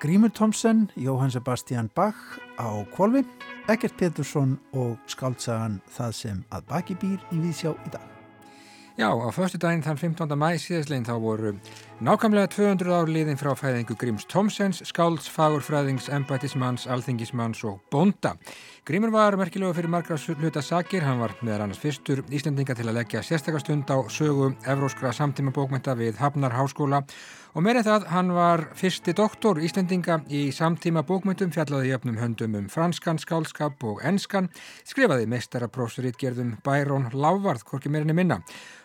Grímur Thomsen, Jóhann Sebastian Bach á kvolvi, Egert Petursson og skáltsagan Það sem að baki býr í Vísjá í dag. Já, á förstu daginn þann 15. mæ síðastleginn þá voru nákvæmlega 200 ár liðin frá fæðingu Gríms Thomsens, skálds, fagurfræðings, embætismanns, alþingismanns og bonda. Grímur var merkilegu fyrir margra hluta sakir, hann var meðal annars fyrstur Íslandinga til að leggja sérstakastund á sögu evróskra samtíma bókmynda við Hafnar Háskóla Og meirið það, hann var fyrsti doktor Íslendinga í samtíma bókmyndum, fjallaði jöfnum höndum um franskan, skálskap og enskan, skrifaði meistaraprófsritgerðum Bærón Lávarð, hvorki meirinni minna.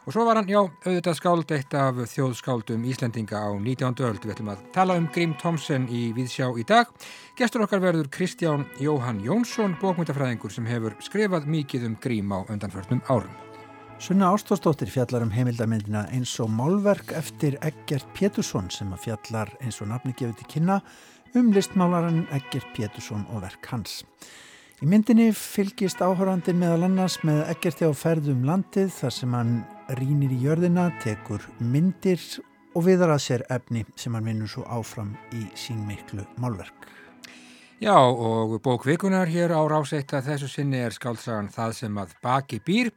Og svo var hann, já, auðvitað skáld eitt af þjóðskáldum Íslendinga á 19. öld. Við ætlum að tala um Grím Thomsen í Víðsjá í dag. Gestur okkar verður Kristján Jóhann Jónsson, bókmyndafræðingur sem hefur skrifað mikið um Grím á undanförnum árum. Sunna Ástórsdóttir fjallar um heimildamindina eins og málverk eftir Eggert Pétursson sem að fjallar eins og nafni gefið til kynna um listmálaran Eggert Pétursson og verk hans. Í myndinni fylgist áhörandin meðal annars með Eggerti á ferðum landið þar sem hann rínir í jörðina, tekur myndir og viðar að sér efni sem hann vinnur svo áfram í sín miklu málverk. Já og bókvikunar hér á ráseitt að þessu sinni er skáltsagan Það sem að baki býr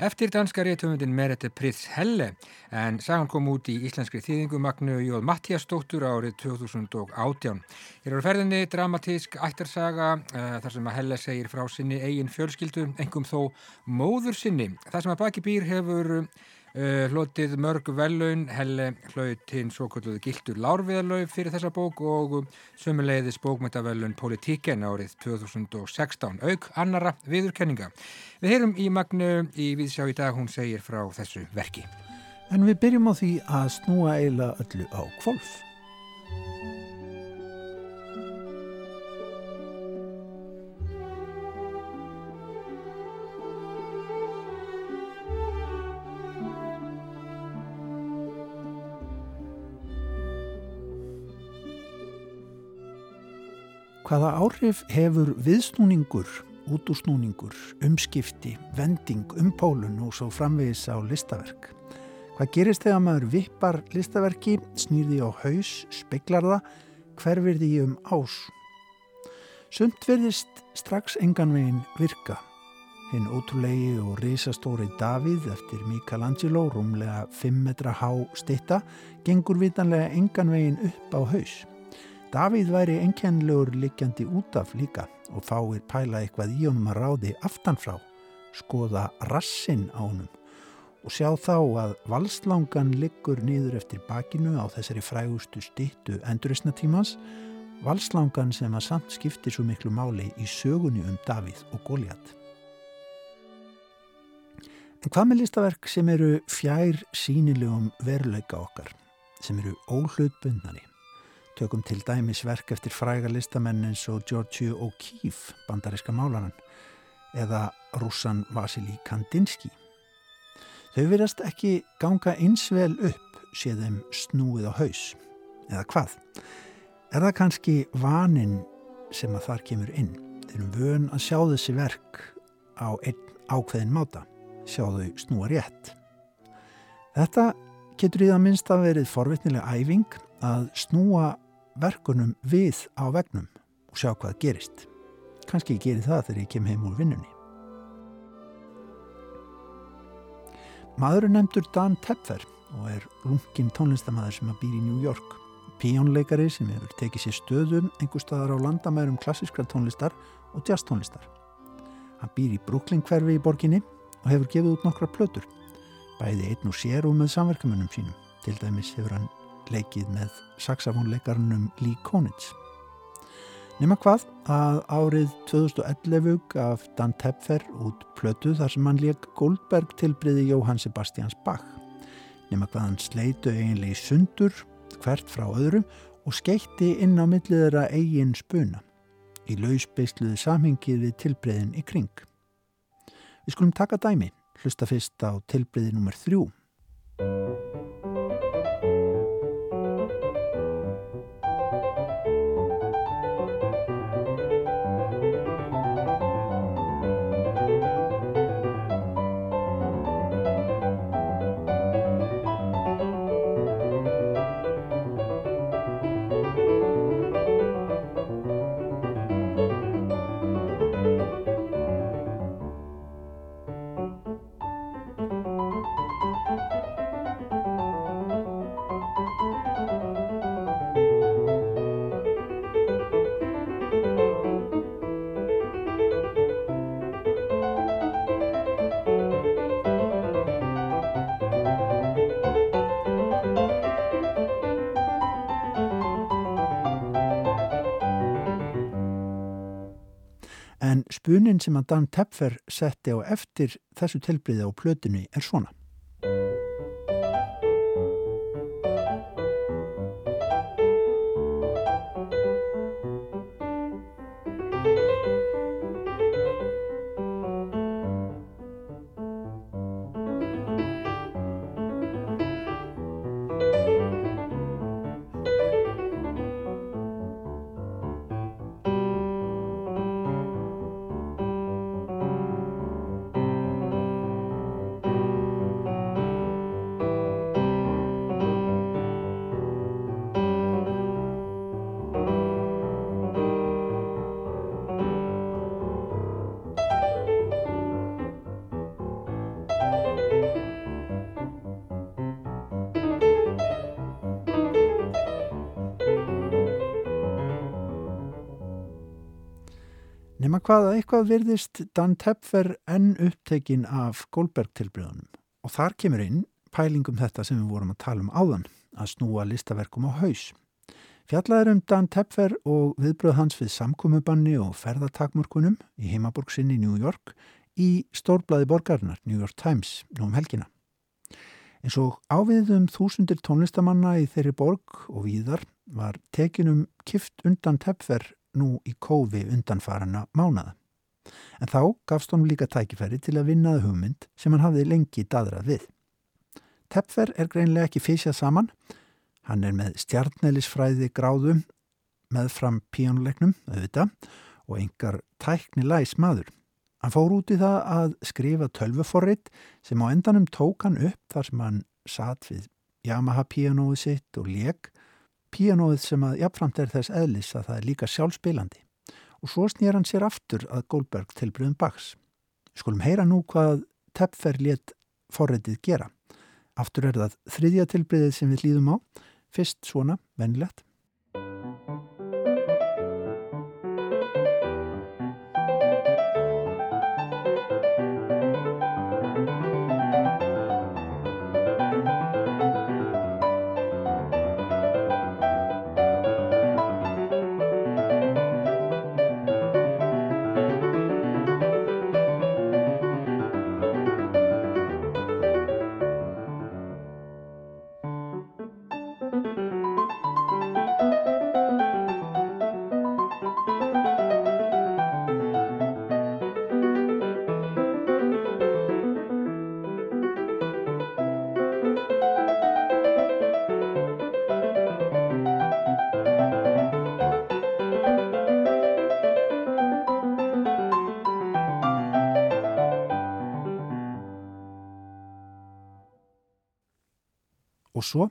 eftir danska réttöfundin Merete Prins Helle en sagan kom út í íslenskri þýðingumagnu Jóð Mattíastóttur árið 2018. Hér eru ferðinni dramatísk ættarsaga uh, þar sem að Helle segir frá sinni eigin fjölskyldu, engum þó móður sinni. Það sem að baki býr hefur Uh, hlotið mörg vellaun helle hlaut hinn svo kvölduði gildur lárviðarlaug fyrir þessa bók og sömuleiðis bókmættavellaun Politíken árið 2016 auk annara viðurkenninga. Við heyrum í Magnu í Víðsjá í dag. Hún segir frá þessu verki. En við byrjum á því að snúa eila öllu á kvolf Hvaða áhrif hefur viðsnúningur, útúsnúningur, umskipti, vending, umpólun og svo framvegis á listaverk? Hvað gerist þegar maður vippar listaverki, snýrði á haus, speiklar það, hverfir því um ás? Sumt verðist strax enganvegin virka. Hinn ótrúlegi og risastóri Davíð eftir Michelangelo, rúmlega 5 metra há stitta, gengur vitanlega enganvegin upp á haus. Davíð væri enkenlegur likjandi út af líka og fáir pæla eitthvað í honum að ráði aftanfrá, skoða rassinn á honum og sjá þá að valslangan liggur niður eftir bakinu á þessari frægustu stittu endurisnatímans, valslangan sem að samt skiptir svo miklu máli í sögunni um Davíð og Góliat. En hvað með listaverk sem eru fjær sínilegum veruleika okkar, sem eru óhlutbundnari? Tökum til dæmis verk eftir fræga listamenn eins og Georgiou O'Keeffe, bandaríska málaran, eða rússan Vasili Kandinsky. Þau verðast ekki ganga eins vel upp séð þeim snúið á haus. Eða hvað? Er það kannski vanin sem að þar kemur inn? Þeir eru vön að sjá þessi verk á einn ákveðin máta, sjá þau snúa rétt. Þetta getur í það minnst að verið forvitnilega æfing að snúa verkunum við á vegnum og sjá hvað gerist. Kanski ég geri það þegar ég kem heim úr vinnunni. Maðurinn nefndur Dan Tepfer og er lungin tónlistamæður sem að býr í New York. Píjónleikari sem hefur tekið sér stöðum einhver staðar á landamærum klassískra tónlistar og jazz tónlistar. Hann býr í Brooklyn hverfi í borginni og hefur gefið út nokkra plötur. Bæði einn og sér og með samverkamunum sínum. Til dæmis hefur hann leikið með saxafónleikarnum Lee Konitz. Nefna hvað að árið 2011 gaf Dan Tepfer út plötu þar sem hann leik Goldberg tilbriði Jóhann Sebastians Bach. Nefna hvað hann sleitu eiginlega í sundur hvert frá öðru og skeitti inn á milliðra eigin spuna í lausbeisluðu samhengið við tilbriðin í kring. Við skulum taka dæmi, hlusta fyrst á tilbriði nr. 3. spunin sem að Dan Tepfer setti á eftir þessu tilbriði á plötunni er svona. Nefna hvað að eitthvað virðist Dan Tepfer enn upptekinn af Goldberg-tilbyrðunum og þar kemur inn pælingum þetta sem við vorum að tala um áðan, að snúa listaverkum á haus. Fjallaður um Dan Tepfer og viðbröð hans við samkomiðbanni og ferðatakmörkunum í heimaborg sinni í New York í stórblæði borgarnar New York Times nú um helgina. En svo áviðum þúsundir tónlistamanna í þeirri borg og víðar var tekinum kift undan Tepfer nú í kófi undanfarana mánada. En þá gafst honum líka tækifæri til að vinnaða hugmynd sem hann hafði lengi dadrað við. Tepfer er greinlega ekki fysjað saman. Hann er með stjarnelisfræði gráðum með fram píjónuleiknum, auðvitað, og engar tækni læs maður. Hann fór út í það að skrifa tölvuforrit sem á endanum tók hann upp þar sem hann satt við Yamaha píjónóið sitt og leik píanóið sem að jafnframt er þess eðlis að það er líka sjálfspilandi og svo snýr hann sér aftur að Goldberg tilbriðum baks. Skulum heyra nú hvað Tepfer létt forritið gera. Aftur er það þriðja tilbriðið sem við líðum á, fyrst svona, venilegt. Og svo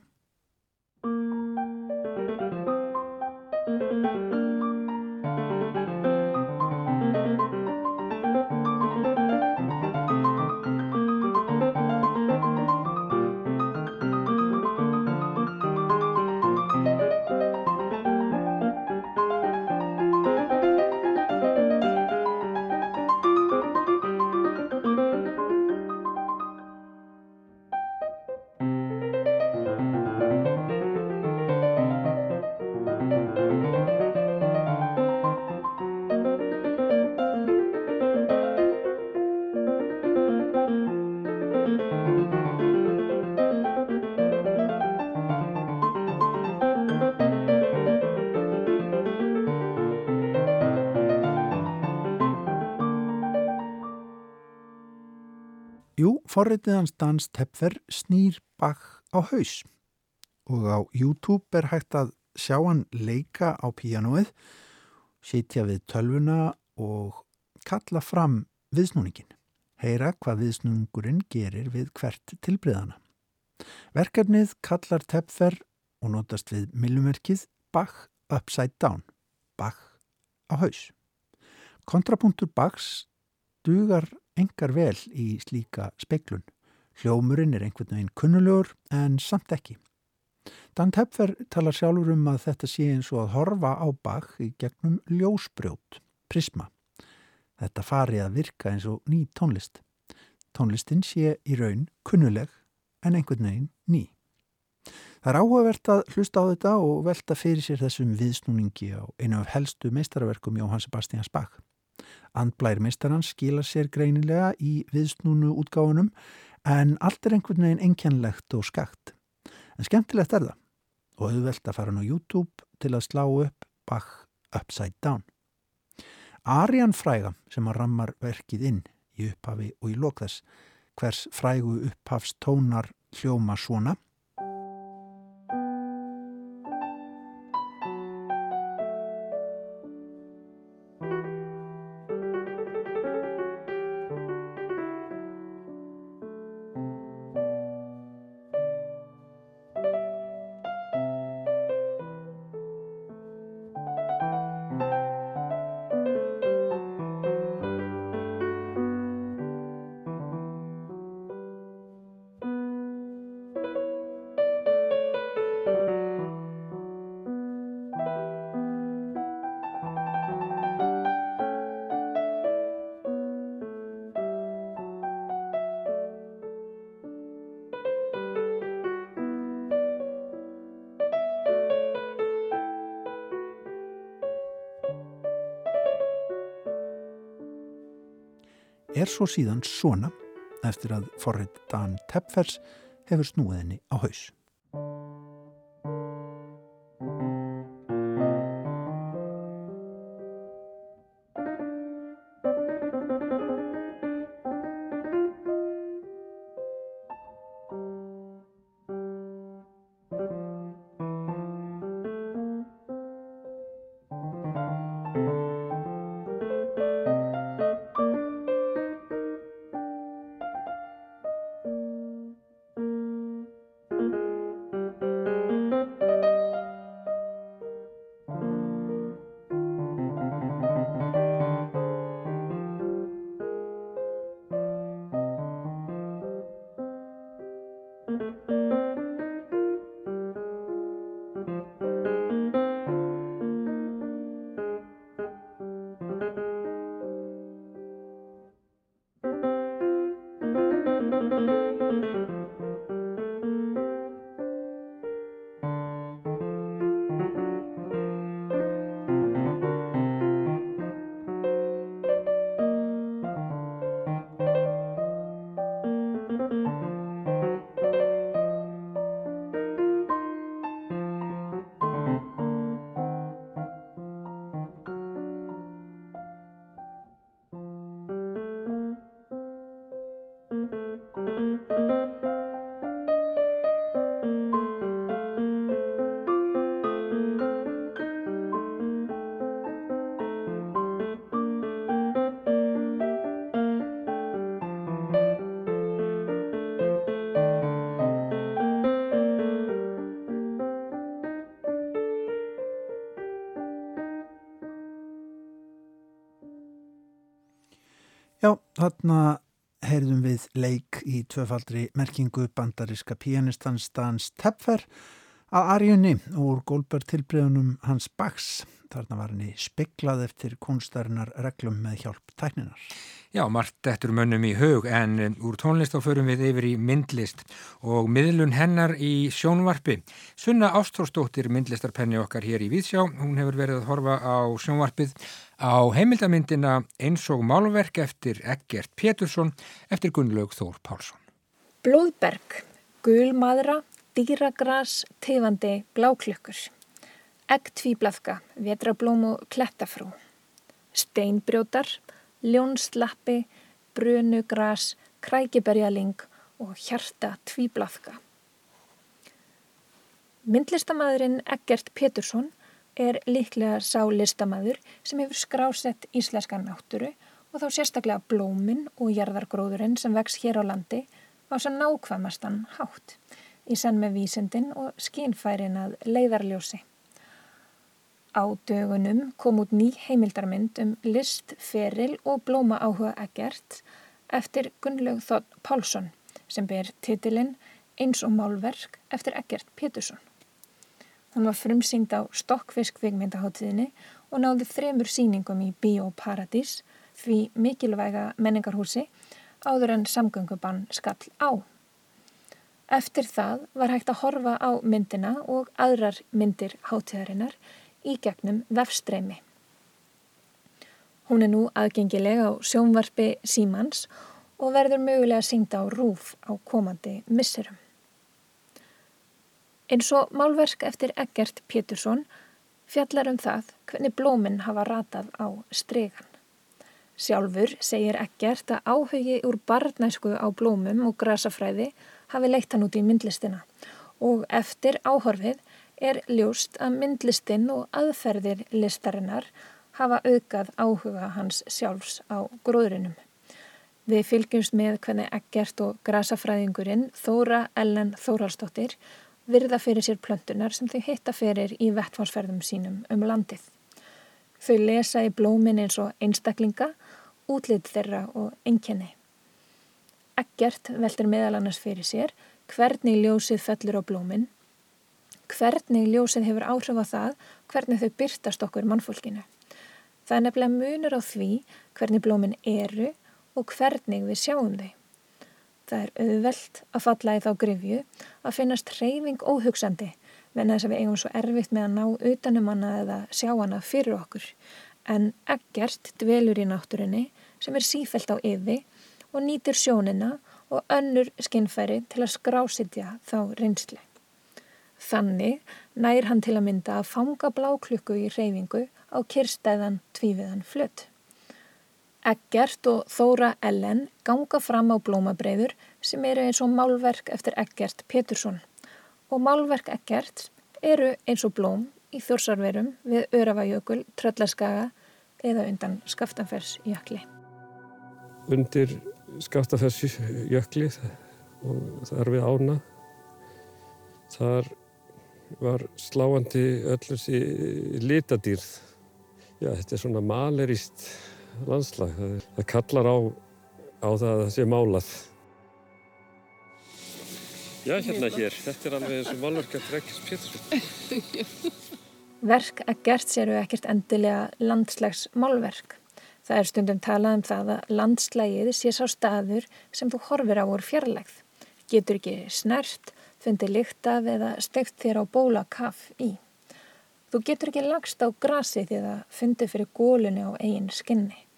Jú, forritið hans dans Tepfer snýr bakk á haus og á YouTube er hægt að sjá hann leika á píanóið, sitja við tölvuna og kalla fram viðsnúningin. Heyra hvað viðsnúningurinn gerir við hvert tilbriðana. Verkarnið kallar Tepfer og notast við millumerkið Bach upside down, Bach á haus. Kontrapunktur Bachs dugar engar vel í slíka speiklun. Hljómurinn er einhvern veginn kunnulegur en samt ekki. Dan Tepfer talar sjálfur um að þetta sé eins og að horfa á Bach í gegnum ljósbrjót, prisma. Þetta fari að virka eins og ný tónlist. Tónlistin sé í raun kunnuleg en einhvern veginn ný. Það er áhugavert að hlusta á þetta og velta fyrir sér þessum viðsnúningi á einu af helstu meistarverkum Jóhann Sebastians Bach. Andblær mistarans skila sér greinilega í viðsnúnu útgáfunum en allt er einhvern veginn enkjænlegt og skakt. En skemmtilegt er það og auðvelt að fara á YouTube til að slá upp Bach Upside Down. Arian fræga sem að rammar verkið inn í upphafi og í lokðess hvers frægu upphafstónar hljóma svona er svo síðan svona eftir að forrið Dan Tepfers hefur snúið henni á haus. Þarna heyrðum við leik í tvöfaldri merkingu bandariska pianistans Dans Tepfer að Arjunni úr Goldberg tilbreyðunum Hans Bachs. Þarna var henni speklað eftir kunstarinnar reglum með hjálp tækninar. Já, margt eftir mönnum í hug en um, úr tónlist þá förum við yfir í myndlist og miðlun hennar í sjónvarpi. Sunna Ástórsdóttir myndlistarpenni okkar hér í Víðsjá, hún hefur verið að horfa á sjónvarpið á heimildamyndina eins og málverk eftir Eggert Pétursson eftir Gunnlaug Þór Pálsson. Blóðberg, gulmadra, dýragras, tifandi, bláklökkur. Eggtvíblafka, vetrablóm og klettafrú. Steinbrjótar, ljónslappi, brunugras, krækiberjaling og hjarta tvíblafka. Myndlistamæðurinn Eggert Pétursson er líklega sá listamæður sem hefur skrásett íslenska náttúru og þá sérstaklega blómin og jarðargróðurinn sem vex hér á landi á svo nákvæmastan hátt í senn með vísindin og skínfærin að leiðarljósi. Á dögunum kom út ný heimildarmynd um list, feril og blóma áhuga Eggert eftir Gunnlaug Þótt Pálsson sem ber titilinn Eins og málverk eftir Eggert Pétursson. Hún var frumsýnd á Stokkfisk vikmyndaháttíðinni og náði þremur síningum í Bíóparadís því mikilvæga menningarhúsi áður en samgöngubann skall á. Eftir það var hægt að horfa á myndina og aðrar myndir háttíðarinnar í gegnum vefstreymi. Hún er nú aðgengileg á sjónvarpi Símans og verður mögulega sínda á rúf á komandi misserum. Eins og málverk eftir Eggert Pétursson fjallar um það hvernig blóminn hafa ratað á stregan. Sjálfur segir Eggert að áhugi úr barnæsku á blómum og grasafræði hafi leitt hann út í myndlistina og eftir áhorfið er ljóst að myndlistin og aðferðir listarinnar hafa auðgað áhuga hans sjálfs á gróðurinnum. Við fylgjumst með hvernig Eggert og grasafræðingurinn Þóra Ellen Þóraldsdóttir virða fyrir sér plöntunar sem þau hitta fyrir í vettfarsferðum sínum um landið. Þau lesa í blómin eins og einstaklinga, útlið þeirra og enkenni. Eggert veldur meðal annars fyrir sér hvernig ljósið fellur á blómin, hvernig ljósið hefur áhrif á það, hvernig þau byrtast okkur mannfólkinu. Það er nefnilega munur á því hvernig blómin eru og hvernig við sjáum þau. Það er auðvelt að falla í þá grifju að finnast hreyfing óhugsandi venna þess að við eigum svo erfitt með að ná utanum hana eða sjá hana fyrir okkur. En ekkert dvelur í náttúrunni sem er sífælt á yfi og nýtir sjónina og önnur skinnfæri til að skrásitja þá reynsli. Þannig nær hann til að mynda að fanga bláklukku í reyfingu á kyrstæðan tvíviðan flutt. Eggert og Þóra Ellen ganga fram á blómabreiður sem eru eins og málverk eftir Eggert Petursson og málverk Eggert eru eins og blóm í þjórsarverum við Öravajökul, Tröllaskaga eða undan Skaftanfersjökli. Undir Skaftanfersjökli og þar við ána þar var sláandi öll þessi litadýrð. Já, þetta er svona malerist landslag. Það, það kallar á, á það að það sé málað. Já, hérna hér. Þetta er alveg eins og málverk eftir Ekkert Pétursson. Verk að gert séru ekkert endilega landslags málverk. Það er stundum talað um það að landslægið sé sá staður sem þú horfir á úr fjarlægð. Getur ekki snert, fundir lyktaf eða steikt þér á bóla kaff í. Þú getur ekki lagst á grasi því það fundir fyrir gólunni á eigin skinni.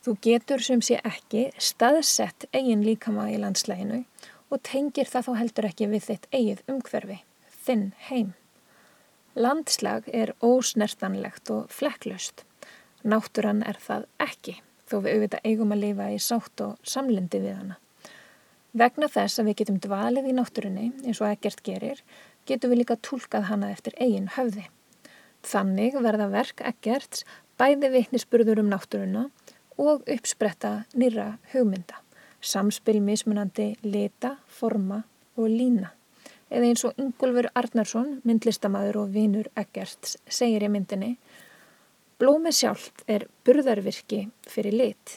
Þú getur sem sé ekki staðsett eigin líkama í landslæginu og tengir það þá heldur ekki við þitt eigið umhverfi, þinn heim. Landslag er ósnertanlegt og flekklaust. Náttúran er það ekki, þó við auðvitað eigum að lifa í sátt og samlindi við hana. Vegna þess að við getum dvalið í náttúrunni, eins og ekkert gerir, getum við líka tólkað hana eftir eigin höfði. Þannig verða verk ekkerts bæði vittnisspurður um náttúruna og uppspretta nýra hugmynda, samspil mismunandi leta, forma og lína. Eða eins og Ingólfur Arnarsson, myndlistamæður og vinur Eggerts, segir í myndinni Blómi sjálft er burðarvirki fyrir lit.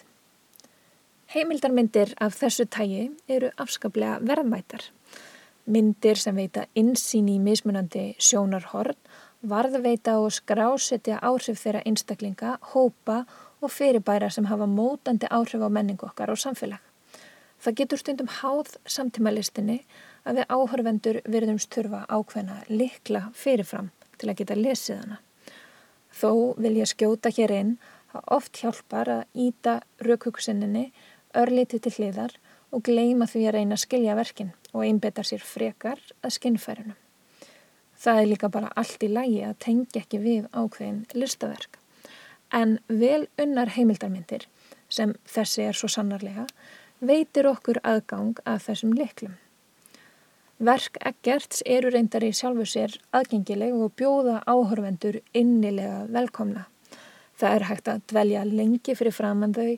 Heimildarmyndir af þessu tægi eru afskaplega verðmætar. Myndir sem veita insýn í mismunandi sjónarhorn, varðveita og skrásetja áhrif þeirra einstaklinga, hópa og fyrirbæra sem hafa mótandi áhrif á menningu okkar og samfélag. Það getur stundum háð samtímalistinni að við áhörvendur virðumst þurfa ákveðna likla fyrirfram til að geta lesið hana. Þó vil ég skjóta hér inn að oft hjálpar að íta raukugsinninni örliti til hliðar og gleima því að reyna að skilja verkin og einbeta sér frekar að skinnfærinu. Það er líka bara allt í lægi að tengja ekki við ákveðin listaverk en vel unnar heimildarmyndir sem þessi er svo sannarlega veitir okkur aðgang að þessum liklum. Verk Eggerts eru reyndar í sjálfu sér aðgengileg og bjóða áhörvendur innilega velkomna. Það er hægt að dvelja lengi fyrir framann þau,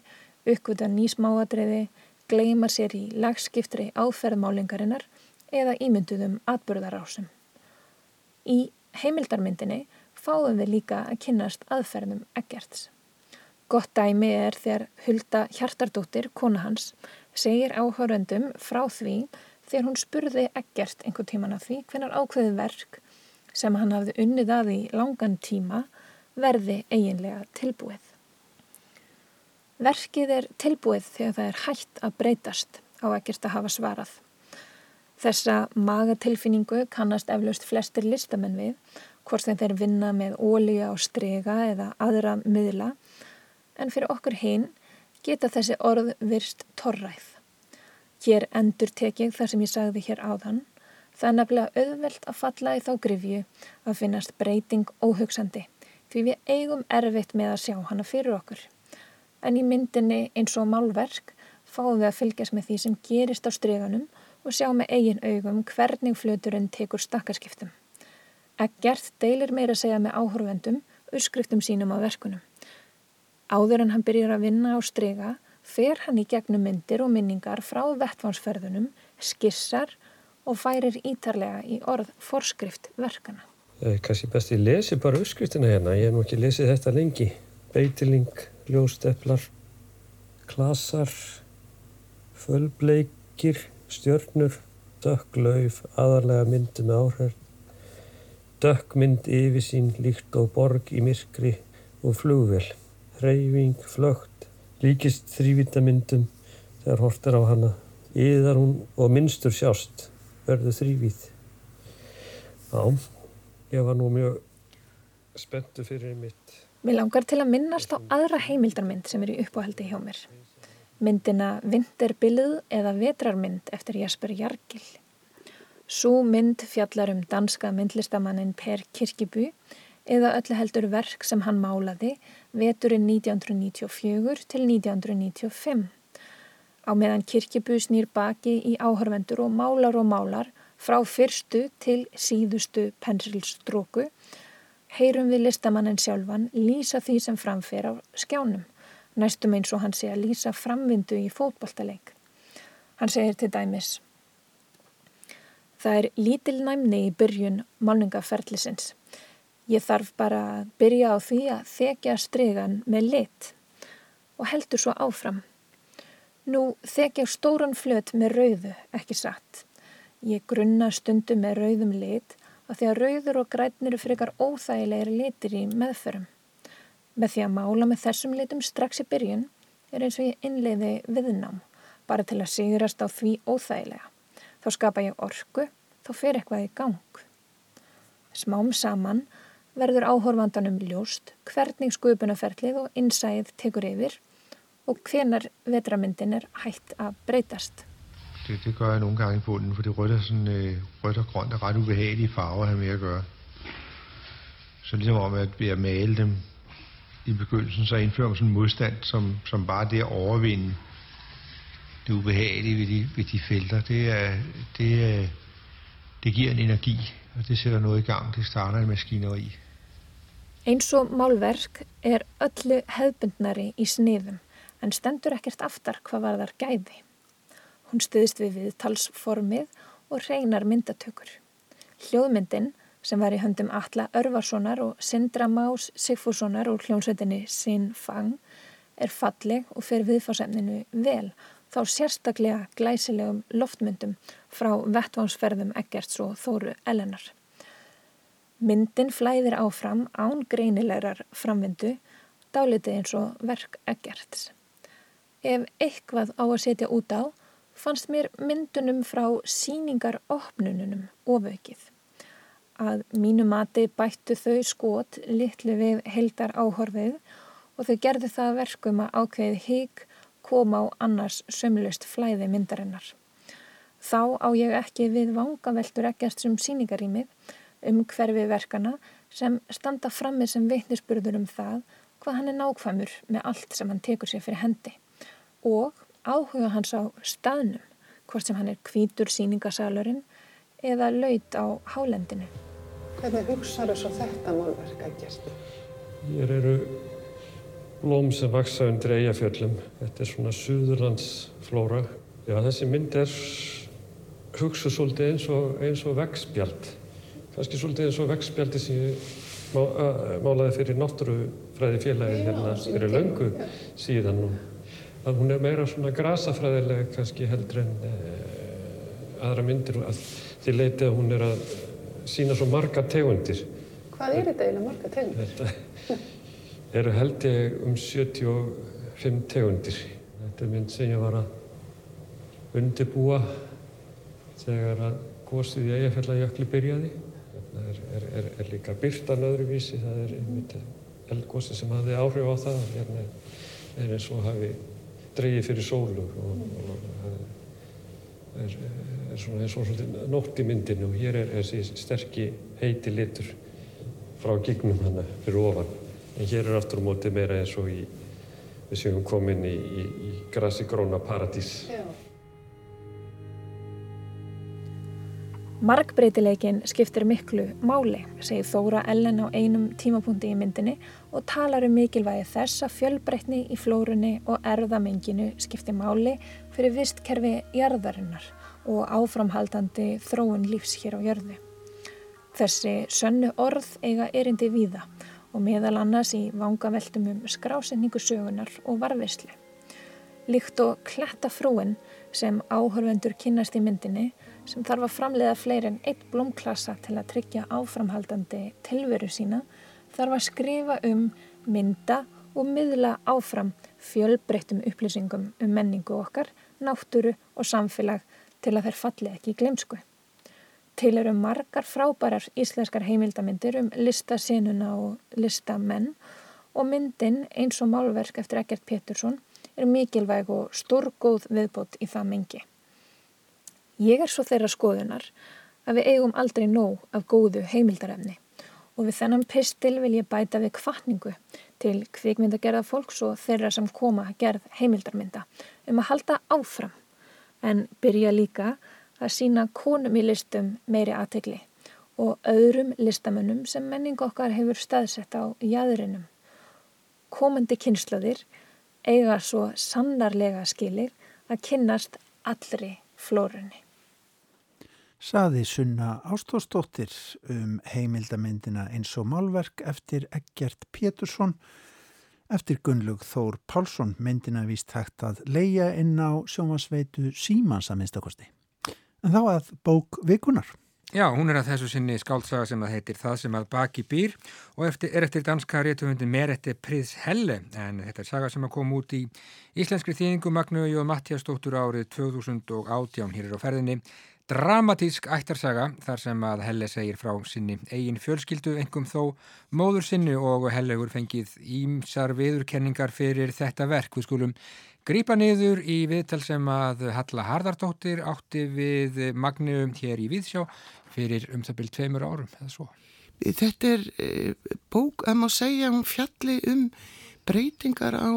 uppgöta nýsmáadreiði, gleima sér í lagskiftri áferðmálingarinnar eða ímynduðum atbyrðarásum. Í heimildarmyndinni fáum við líka að kynast aðferðum Eggerts. Gott dæmi er þegar Hulda Hjartardóttir, kona hans, segir áhöröndum frá því þegar hún spurði Eggert einhver tíman af því hvernar ákveði verk sem hann hafði unnið að í langan tíma verði eiginlega tilbúið. Verkið er tilbúið þegar það er hægt að breytast á Eggert að hafa svarað. Þessa magatilfinningu kannast eflaust flestir listamenn við hvort sem þeir vinna með ólíu á strega eða aðra miðla, en fyrir okkur hinn geta þessi orð virst torræð. Hér endur tekið það sem ég sagði hér áðan. Það er nefnilega auðvelt að falla í þá grifju að finnast breyting óhugsandi því við eigum erfitt með að sjá hana fyrir okkur. En í myndinni eins og málverk fáum við að fylgjast með því sem gerist á streganum og sjá með eigin augum hvernig fluturinn tekur stakkarskiptum. Eggert deilir meira segja með áhörvendum urskriftum sínum á verkunum. Áður en hann byrjar að vinna á strega fer hann í gegnum myndir og minningar frá vettvánsferðunum, skissar og færir ítarlega í orð forskrift verkana. Það er kannski best ég lesi bara uppskriftina hérna, ég hef nú ekki lesið þetta lengi. Beitiling, ljósteplar, klasar, fölbleikir, stjörnur, dökklauf, aðarlega myndi með áhrif, dökkmynd yfirsín líkt og borg í myrkri og flugvel, hreyfing, flögt, líkist þrývítamyndum þegar hort er á hana. Íðar hún og minnstur sjást verður þrývíð. Já, ég var nú mjög spenntu fyrir mitt. Mér langar til að minnast á aðra heimildarmynd sem er í uppáhaldi hjá mér. Myndina Vinterbilluð eða Vetrarmynd eftir Jasper Jargil. Sú mynd fjallar um danska myndlistamannin Per Kirkibu eða öllu heldur verk sem hann málaði veturinn 1994 til 1995. Á meðan Kirkibu snýr baki í áhörvendur og málar og málar frá fyrstu til síðustu pensilstróku heyrum við listamannin sjálfan lýsa því sem framfer á skjánum, næstum eins og hann sé að lýsa framvindu í fótballtaleik. Hann segir til dæmis Það er lítil næmni í byrjun málningaferðlisins. Ég þarf bara að byrja á því að þekja stregan með lit og heldur svo áfram. Nú þekja stóran flöt með rauðu, ekki satt. Ég grunna stundu með rauðum lit að því að rauður og grænir eru frekar óþægilegir litir í meðförum. Með því að mála með þessum litum strax í byrjun er eins og ég innleiði viðnám, bara til að sigurast á því óþægilega. Þá skapa ég orku, þá fer eitthvað í gang. Smám saman verður áhorfandanum ljóst hvernig skupunaferlið og innsæð tekur yfir og hvenar vetramyndin er hægt að breytast. Det, det gør jeg nogle gange i bunden, for det rødt, er sådan, øh, rødt og grønt er ret ubehagelige farver at have med at gøre. Så ligesom om, at ved at male dem i begyndelsen, så indfører man sådan en modstand, som, som bare det at overvinde det ubehagelige ved de, ved de felter. Det, er, det, det giver en energi, og det sætter noget i gang. Det starter en maskineri. Eins og málverk er öllu hefbundnari í sniðum en stendur ekkert aftar hvað var þar gæði. Hún stuðist við viðtalsformið og reynar myndatökur. Hljóðmyndin sem var í höndum Alla Örvarssonar og Sindra Más Sigfússonar úr hljónsveitinni Sin Fang er falleg og fer viðfásemninu vel þá sérstaklega glæsilegum loftmyndum frá vettvánsferðum Eggerts og Þóru Elenar. Myndin flæðir áfram án greinilegar framvindu dálitið eins og verk Eggerts. Ef eitthvað á að setja út á fannst mér myndunum frá síningar opnununum ofaukið. Að mínu mati bættu þau skot litlu við heldar áhorfið og þau gerðu það verkum að ákveðið hík koma á annars sömlust flæði myndarinnar. Þá á ég ekki við vangaveltur ekkert sem síningarímið um hverfi verkana sem standa frammi sem veitnisspurður um það hvað hann er nákvæmur með allt sem hann tekur sér fyrir hendi og áhuga hans á staðnum, hvort sem hann er kvítur síningasalurinn eða laut á hálendinu. Hvernig hugsaður svo þetta málverk að gert? Hér eru blóm sem vaksa undir eigafjöllum. Þetta er svona suðurlandsflóra. Já, þessi mynd er hugsuð svolítið eins og, og vegspjald. Kanski svolítið eins og vegspjaldi sem ég má, málaði fyrir náttúrufræði félagi hérna fyrir löngu síðan að hún er meira svona grasafræðileg kannski heldur en uh, aðra myndir að því leiti að hún er að sína svo marga tegundir. Hvað er þetta eiginlega marga tegundir? Þetta eru held ég um 75 tegundir. Þetta er mynd sem ég var að undibúa þegar að gósið í Eyjafjallajökli byrjaði. Það er, er, er, er líka byrtan öðruvísi, það er einmitt eldgósi sem hafði áhrif á það hérna er eins og hafi dreyið fyrir sólu og, og er, svona eins og svona nótt í myndinu og hér er þessi sterkki heiti litur frá gignum hana fyrir ofan en hér er aftur á móti meira eins og í við séum komin í, í, í grassi gróna paradís. Já. Markbreytileikin skiptir miklu máli, segir Þóra Ellen á einum tímapunkti í myndinni og talar um mikilvægi þess að fjölbreytni í flórunni og erðamenginu skiptir máli fyrir vistkerfi jarðarinnar og áframhaldandi þróun lífs hér á jörðu. Þessi sönnu orð eiga erindi víða og meðal annars í vangaveltum um skrásenningu sögunar og varfislu. Líkt og kletta frúin sem áhörvendur kynast í myndinni sem þarf að framleiða fleiri en eitt blómklassa til að tryggja áframhaldandi tilveru sína þarf að skrifa um, mynda og miðla áfram fjölbreyttum upplýsingum um menningu okkar, náttúru og samfélag til að þeir falli ekki í glemsku. Til eru margar frábærar íslenskar heimildamindir um listasenuna og listamenn og myndin eins og málverk eftir Egert Pétursson er mikilvæg og stórgóð viðbót í það mengi. Ég er svo þeirra skoðunar að við eigum aldrei nóg af góðu heimildarefni og við þennan pistil vil ég bæta við kvartningu til kvikmyndagerða fólks og þeirra sem koma gerð heimildarmynda um að halda áfram en byrja líka að sína konum í listum meiri aðtegli og öðrum listamönnum sem menning okkar hefur staðsett á jæðurinnum. Komandi kynslaðir eiga svo sannarlega skilir að kynnast allri flórunni saði Sunna Ástósdóttir um heimildamindina eins og málverk eftir Egert Pétursson eftir Gunnlaug Þór Pálsson myndina víst hægt að leia inn á sjómasveitu Símans að minnstakosti. En þá að bók vikunar. Já, hún er að þessu sinni skáltsaga sem að heitir Það sem að baki býr og eftir, er eftir danska réttuhundi Merete Priðs Helle en þetta er saga sem að koma út í íslenskri þýðingu Magnu Jóð Mattiastóttur árið 2018 hér er á ferðinni Dramatísk ættarsaga þar sem að Helle segir frá sinni eigin fjölskyldu engum þó móður sinni og Hellegur fengið ímsar viðurkenningar fyrir þetta verk. Við skulum grípa niður í viðtal sem að Halla Harðardóttir átti við Magnum hér í Víðsjá fyrir um það byrjum tveimur árum eða svo. Þetta er e, bók að má segja hún fjalli um breytingar á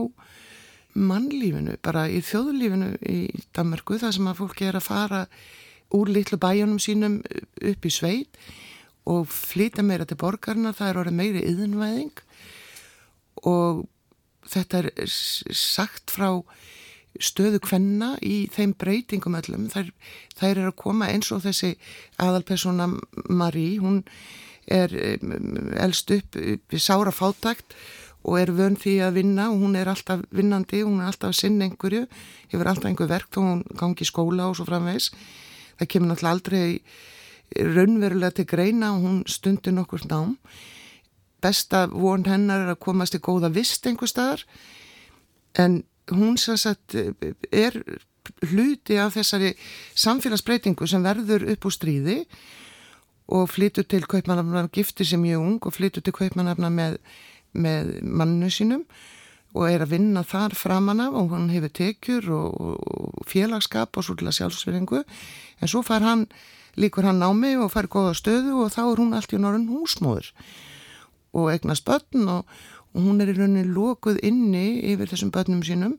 mannlífinu, bara í þjóðlífinu í Danmarku þar sem að fólki er að fara úr litlu bæjunum sínum upp í sveit og flytja meira til borgarna, það er orðið meiri yðinvæðing og þetta er sagt frá stöðu kvenna í þeim breytingum öllum, þær, þær er að koma eins og þessi aðalpersona Marí, hún er elst upp við sára fátækt og er vön því að vinna og hún er alltaf vinnandi, hún er alltaf að sinna einhverju, hefur alltaf einhver verk þá hún gangi í skóla og svo framvegs það kemur náttúrulega aldrei raunverulega til greina og hún stundir nokkur nám besta von hennar er að komast í góða vist einhver staðar. En hún sagt, er hluti af þessari samfélagsbreytingu sem verður upp úr stríði og flytur til kaupmannafna giftir sem ég ung og flytur til kaupmannafna með, með mannu sínum og er að vinna þar framann af og hann hefur tekjur og, og félagskap og svolítið sjálfsverðingu en svo fær hann, líkur hann námi og fær góða stöðu og þá er hún allt í norðun húsmóður og eignast börn og, og hún er í rauninni lókuð inni yfir þessum börnum sínum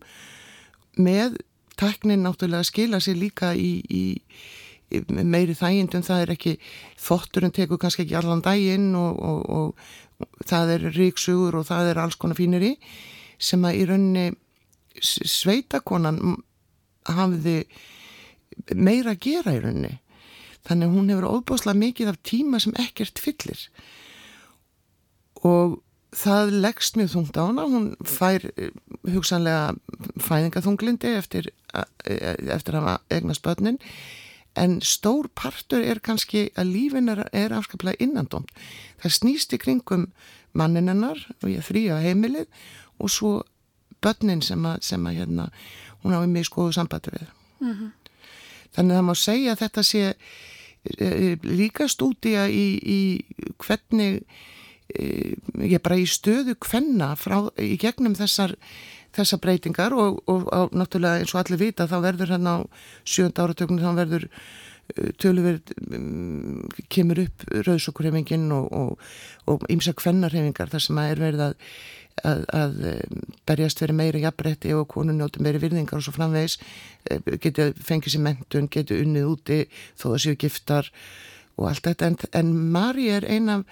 með teknin náttúrulega skila sér líka í, í, meiri þægindum, það er ekki þotturinn tekur kannski ekki allan daginn og, og það er ríksugur og það er alls konar fínir í sem að í rauninni sveitakonan hafiði meira að gera í rauninni. Þannig að hún hefur óbáslega mikið af tíma sem ekkert fyllir og það leggst mjög þungt á hana hún fær eh, hugsanlega fæðingaþunglindi eftir, eh, eftir að hafa egna spötnin en stór partur er kannski að lífin er, er afskaplega innandóm það snýst í kringum manninennar og ég á heimilið og svo börnin sem að, sem að hérna, hún hafi mjög skoðu sambandi við. Mm -hmm. Þannig að það má segja að þetta sé líka stúdía í, í hvernig ég er bara í stöðu kvenna frá, í gegnum þessar þessar breytingar og, og, og náttúrulega eins og allir vita þá verður hérna á sjönda áratöknu þá verður uh, tölverð um, kemur upp rauðsokkurhefingin og ímsa kvennarhefingar þar sem að er verið að, að, að um, berjast fyrir meira jafnbretti og konun njóti meiri virðingar og svo framvegis uh, geti fengið sér mentun, geti unnið úti þó að séu giftar og allt þetta. En, en Mari er ein af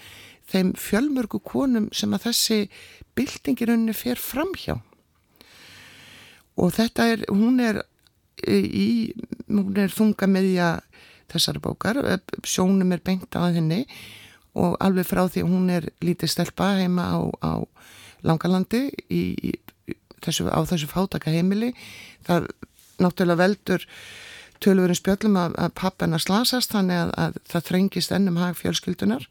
þeim fjölmörgu konum sem að þessi bildingirunni fer fram hjá. Og þetta er, hún er í, hún er þunga meðja þessari bókar, sjónum er bengt að henni og alveg frá því að hún er lítið stelpa heima á, á Langalandi í, í, þessu, á þessu fátaka heimili. Það náttúrulega veldur tölurinn spjöllum að, að pappina slasast þannig að, að það þrengist ennum hag fjölskyldunar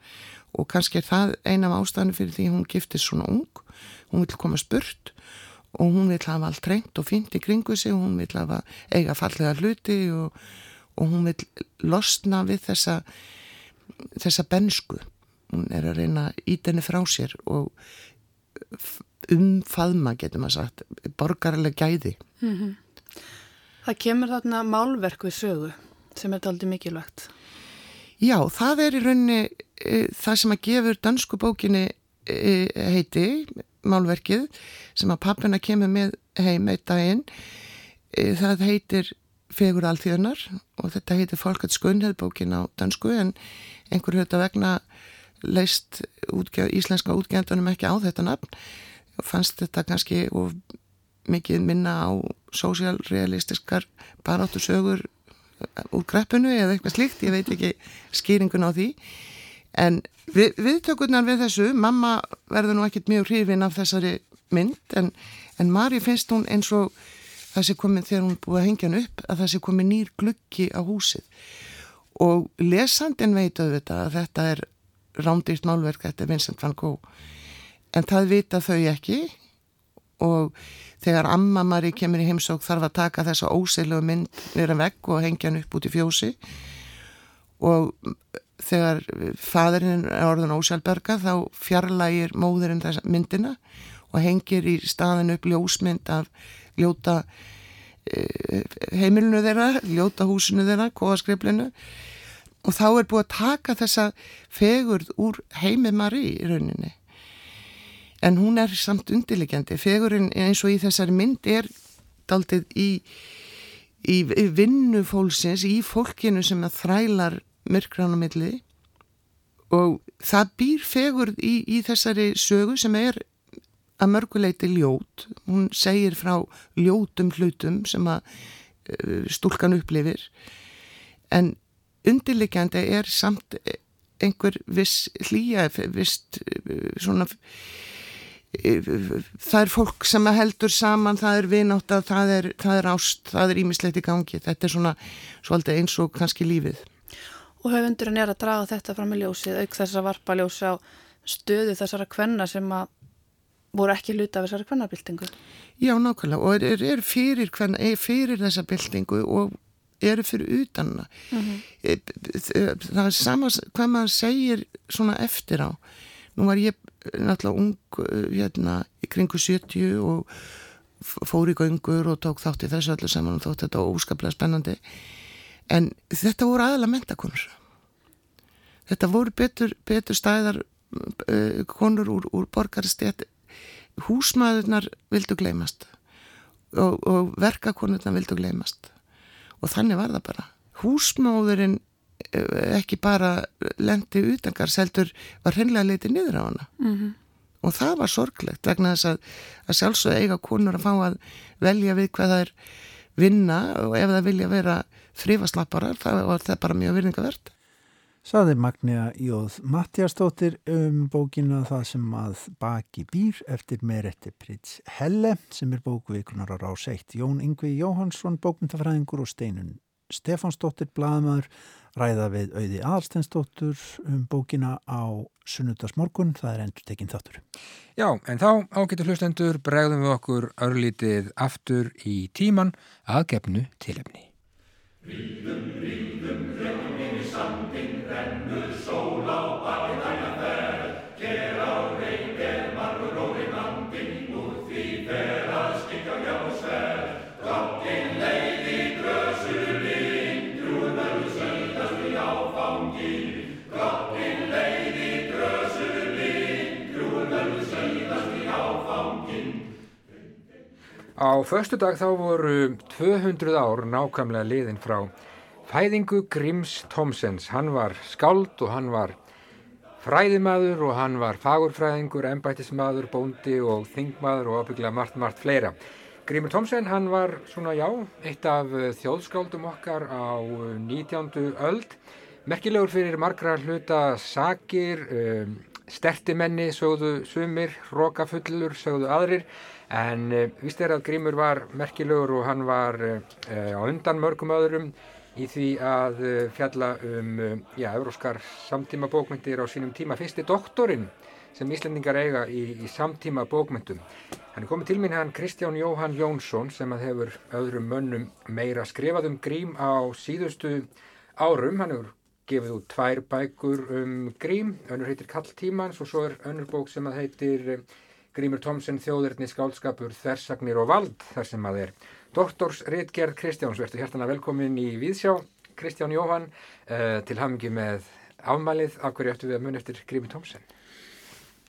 og kannski er það eina af ástæðinu fyrir því hún giftist svona ung hún vil koma spurt og hún vil hafa allt reynd og fint í kringu sig, hún vil hafa eiga fallega hluti og, og hún vil losna við þessa, þessa bensku. Hún er að reyna ítenni frá sér og umfaðma, getur maður sagt, borgarlega gæði. Mm -hmm. Það kemur þarna málverk við sögu sem er aldrei mikilvægt. Já, það er í rauninni e, það sem að gefur dansku bókinni e, heiti málverkið sem að pappina kemur með heim eitt daginn e, það heitir Fegur alþjóðnar og þetta heitir Folkets Gunnheðbókin á dansku en einhverju þetta vegna leist útgjöf, íslenska útgjöndunum ekki á þetta nafn. Fannst þetta kannski og mikið minna á sósjálrealistiskar baráttu sögur úr greppinu eða eitthvað slíkt, ég veit ekki skýringun á því en við, viðtökurnar við þessu mamma verður nú ekkit mjög hrifin af þessari mynd en, en Mari finnst hún eins og það sé komið þegar hún búið að hengja hann upp að það sé komið nýr gluggi á húsið. Og lesandin veit auðvitað að þetta er rándýrt málverk, þetta er Vincent van Gogh. En það vita þau ekki. Og þegar amma Mari kemur í heimsók þarf að taka þessa óseilu mynd vera vegg og hengja hann upp út í fjósi. Og þegar fadurinn er orðin ósjálfberga þá fjarlægir móðurinn þessa myndina og hengir í staðin upp ljósmynd af ljóta e, heimilinu þeirra, ljóta húsinu þeirra, kóaskriflinu og þá er búið að taka þessa fegurð úr heimimari í rauninni. En hún er samt undirlegjandi fegurinn eins og í þessari mynd er daldið í, í vinnu fólksins, í fólkinu sem að þrælar myrkranamilli og það býr fegurð í, í þessari sögu sem er að mörguleiti ljót. Hún segir frá ljótum hlutum sem að uh, stúlkan upplifir. En undirleikjandi er samt einhver viss hlýja vist uh, svona það er fólk sem heldur saman, það er vinátt það er, það er ást, það er ímislegt í gangi. Þetta er svona svolítið eins og kannski lífið Og höfundurinn er að draga þetta fram í ljósið auk þess að varpa ljósi á stöðu þessara kvenna sem að voru ekki luta af þessari kvennabildingu. Já, nákvæmlega og er, er fyrir, hvenna, er fyrir þessa bildingu og eru fyrir utanna. Mm -hmm. Það er sama hvað maður segir svona eftir á. Nú var ég náttúrulega ung hérna í kringu 70 og fór í göngur og tók þátt í þessu öllu saman og þótt þetta óskaplega spennandi. En þetta voru aðalega mentakonur. Þetta voru betur, betur stæðar uh, konur úr, úr borgarstjætt húsmaðurnar vildu gleymast og, og verkakonurnar vildu gleymast og þannig var það bara húsmáðurinn eh, ekki bara lendi utangar seldur var hennilega leitið niður á hana mm -hmm. og það var sorglegt vegna þess að, að sjálfsög eiga konur að fá að velja við hvað það er vinna og ef það vilja vera þrýfaslapparar þá var það bara mjög virðingavert Saði Magnea Jóð Mattiastóttir um bókina Það sem að baki býr eftir Meretti Prits Helle sem er bókvikunar á rás 1. Jón Yngvi Jóhansson, bókmyndafræðingur og Steinun Stefansdóttir, bladamöður, ræða við auði aðalstensdóttur um bókina á sunnudagsmorgun. Það er endur tekinn þáttur. Já, en þá ágetur hlustendur bregðum við okkur örlítið aftur í tíman að gefnu tilefni. Rhythm, Rhythm, Á förstu dag þá voru 200 ár nákvæmlega liðin frá fæðingu Gríms Tomsens. Hann var skáld og hann var fræðimaður og hann var fagurfræðingur, embætismadur, bóndi og þingmaður og ábygglega margt, margt fleira. Grímur Tomsen hann var svona já, eitt af þjóðskáldum okkar á 19. öld. Merkilegur fyrir margra hluta sakir, um, stertimenni sögðu sumir, rókafullur sögðu aðrir En uh, vist er að Grímur var merkilegur og hann var uh, á undan mörgum öðrum í því að uh, fjalla um, já, euróskar samtíma bókmyndir á sínum tíma. Fyrsti doktorinn sem Íslandingar eiga í, í samtíma bókmyndum. Hann er komið til mín hann Kristján Jóhann Jónsson sem að hefur öðrum mönnum meira skrifað um Grím á síðustu árum. Hann hefur gefið út tvær bækur um Grím, önnur heitir Kall tímans og svo er önnur bók sem að heitir Grímur Tomsen þjóðurni skálskapur Þersagnir og vald þar sem að er doktorsritgerð Kristjáns. Verður hjertana velkomin í Víðsjá Kristján Jóhann uh, til hamingi með afmælið. Af hverju ættu við að mun eftir Grímur Tomsen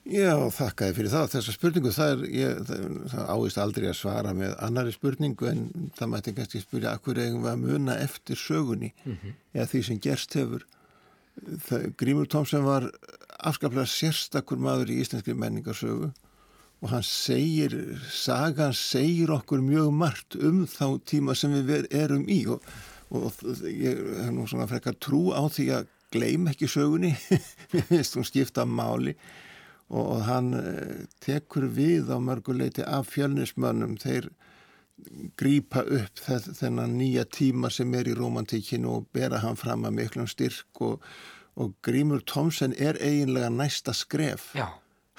Já, þakkaði fyrir það þessa spurningu, það er ég, það, það áist aldrei að svara með annari spurningu en það mætti kannski spyrja að hverju eigum við að muna eftir sögunni? Mm -hmm. eða því sem gerst hefur. Það, Grímur Tomsen var afskaplega sérstakur maður í íslenski menningarsögu og hann segir, sagan segir okkur mjög margt um þá tíma sem við erum í og, og ég hef nú svona frekar trú á því að gleym ekki sögunni, finnst hún skipta máli og, og hann eh, tekur við á mörguleiti af fjölnismönnum, þeir grýpa upp þennan nýja tíma sem er í romantíkinu og bera hann fram að miklum styrk og, og Grímur Tomsen er eiginlega næsta skref. Já.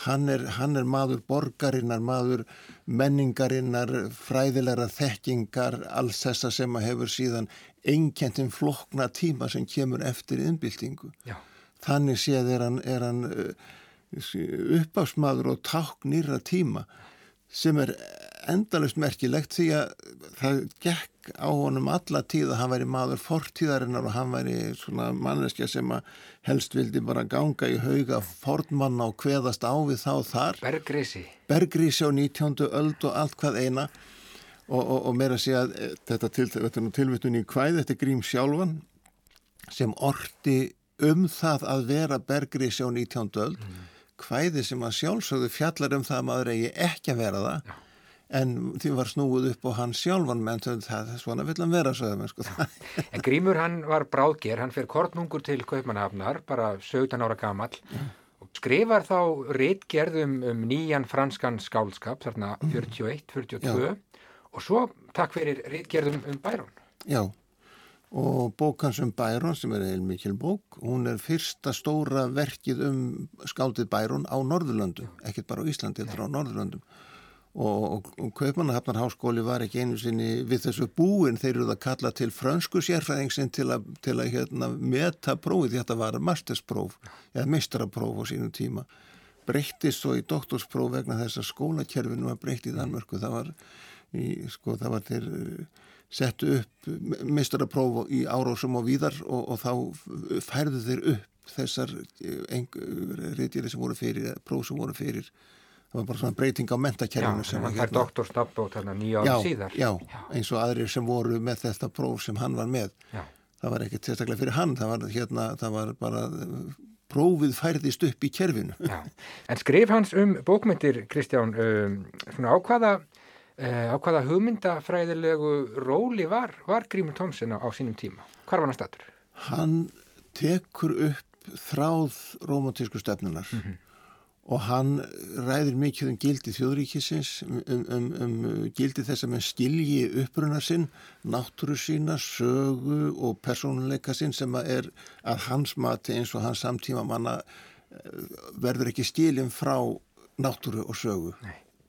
Hann er, hann er maður borgarinnar, maður menningarinnar, fræðilegra þekkingar, alls þessa sem að hefur síðan einkjentinn flokna tíma sem kemur eftir innbyltingu. Já. Þannig séð er hann, er hann uppásmaður og táknýra tíma sem er endalust merkilegt því að það gekk á honum alla tíð að hann væri maður fortíðarinnar og hann væri svona manneskja sem að helst vildi bara ganga í hauga fornmanna og hveðast á við þá þar. Bergrísi. Bergrísi á 19. öld og allt hvað eina og, og, og meira að segja að eh, þetta, til, þetta tilvittun í hvæð, þetta er Grím sjálfan sem orti um það að vera Bergrísi á 19. öld mm. hvæði sem að sjálfsögðu fjallar um það að maður eigi ekki að vera það. Já en því var snúið upp og hann sjálfan menn það er svona vill hann vera sögum sko. En Grímur hann var bráðger hann fyrir kortmungur til Kaupmannhafnar bara 17 ára gammal og skrifar þá réttgerðum um nýjan franskan skálskap þarna 41, 42 ja. og svo takk fyrir réttgerðum um Bærón Já og bókans um Bærón sem er heil mikil bók hún er fyrsta stóra verkið um skáldið Bærón á Norðurlöndum ekkert bara á Íslandi, þetta er á Norðurlöndum og, og Kaupmannahafnarháskóli var ekki einu sinni við þessu búin. Þeir eru það kalla til frönsku sérfræðingsinn til að, til að hérna, meta prófið. Þetta var masterspróf eða meistrapróf á sínum tíma. Breyttist svo í doktorspróf vegna þess að skólakerfinu var breytt í Danmörku. Það var, í, sko, það var þeir eh, settu upp meistrapróf í árósum og víðar og, og þá færðu þeir upp þessar eh, reytjari sem voru fyrir, próf sem voru fyrir það var bara svona breyting á mentakerfinu Já, það er hérna, doktorsnafn og þannig nýja ára síðar. já, já, eins og aðrir sem voru með þetta próf sem hann var með. Já. það var ekki sérstaklega fyrir hann það var, hérna, það var bara prófið færðist upp í kerfinu. En skrif hans um bókmyndir Kristján, um, svona ákvaða uh, ákvaða hugmyndafræðilegu róli var, var Grímur Tómsen á, á sínum tíma? Hvar var hann statur? Hann tekur upp þráð romantísku stefnunar mm -hmm og hann ræðir mikið um gildi þjóðríkisins, um, um, um, um gildi þess að mann skilji uppbrunnar sinn, náttúru sína, sögu og persónuleika sinn sem að er að hans mati eins og hans samtíma manna eh, verður ekki skilin frá náttúru og sögu.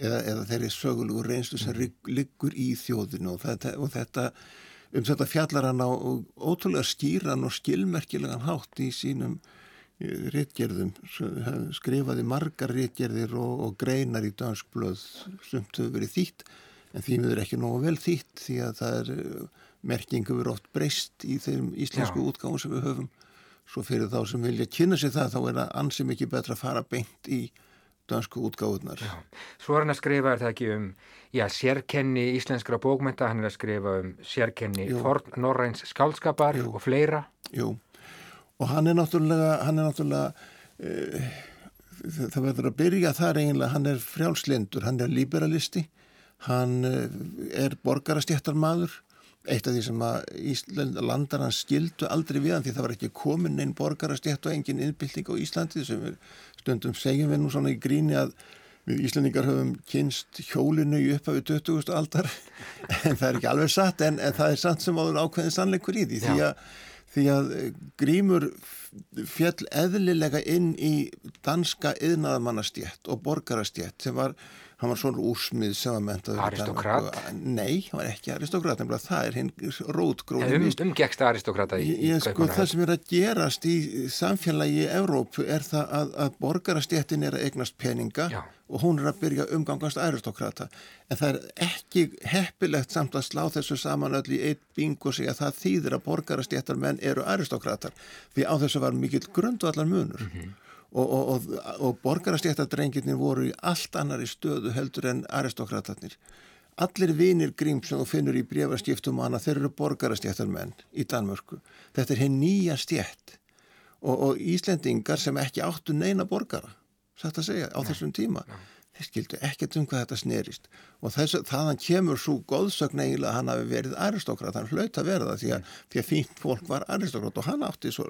Eða, eða þeirri sögulegu reynslu sem liggur í þjóðinu og þetta, og þetta um þetta fjallar hann á ótrúlega skýran og skilmerkilegan hátt í sínum réttgerðum, skrifaði margar réttgerðir og, og greinar í dansk blöð sem þau verið þýtt en því miður ekki nógu vel þýtt því að það er merkingu verið oft breyst í þeim íslensku Já. útgáðum sem við höfum svo fyrir þá sem vilja kynna sér það þá er það ansið mikið betra að fara beint í dönsku útgáðunar. Svo er hann að skrifa er það ekki um já, sérkenni íslenskra bókmenta, hann er að skrifa um sérkenni forn norræns skálskapar Jú. og fleira. Jú, og hann er náttúrulega, hann er náttúrulega uh, það verður að byrja þar eiginlega, hann er frjálslindur, hann er liberalisti, hann uh, er borgarastjættarmadur eitt af því sem að Ísland, landar hans skildu aldrei við hann því það var ekki komin einn borgarastjætt og engin innbylting á Íslandi sem við stundum segjum við nú svona í gríni að við Íslandingar höfum kynst hjólinu í upphafi 20. aldar en það er ekki alveg satt en, en það er satt sem áður ákveðin sannleikur í því því að, því að grímur fjall eðlilega inn í danska yðnaðamannastjætt og borgarastjætt sem var hann var svona úrsmið mentað Aristokrat? Nei, hann var ekki aristokrat en það er hinn rótgróð um, Umgeksta aristokrata í ég, sko, Það sem er að gerast í samfélagi í Evrópu er það að, að borgarastjættin er að eignast peninga Já. og hún er að byrja umgangast aristokrata en það er ekki heppilegt samt að slá þessu saman öll í eitt bing og segja að það þýðir að borgarastjættar menn eru aristokratar því á þessu var mikill grundu allar munur mm -hmm og, og, og, og borgarastjættadrengirnir voru í allt annari stöðu heldur en aristokratarnir. Allir vinir grím sem þú finnur í brefastjæftum hana, þeir eru borgarastjættarmenn í Danmörku. Þetta er henn nýja stjætt og Íslendingar sem ekki áttu neina borgara, sætt að segja, á þessum tíma. Ja þeir skildu ekkert um hvað þetta snerist. Og þess að þaðan kemur svo góðsögn eiginlega að hann hafi verið aristokrat, hann hlaut að vera það því að, því að fínt fólk var aristokrat og hann átti, svo,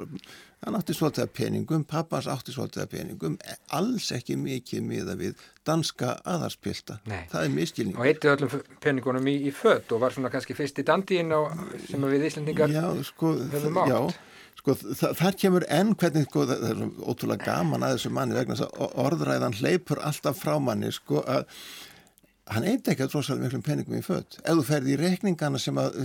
hann átti svolítið að peningum, pappas átti svolítið að peningum, alls ekki mikið miða við danska aðarspilta, það er miskilning. Og eittu öllum peningunum í, í fött og var svona kannski fyrst í dandín sem við Íslandingar já, sko, höfum átt. Já, Sko þa þar kemur enn hvernig, sko það er ótrúlega gaman að þessu manni vegna þess að orðræðan hleypur alltaf frá manni sko að hann eitthvað ekki að drosalega miklum peningum í född. Ef þú ferði í reikningana sem að,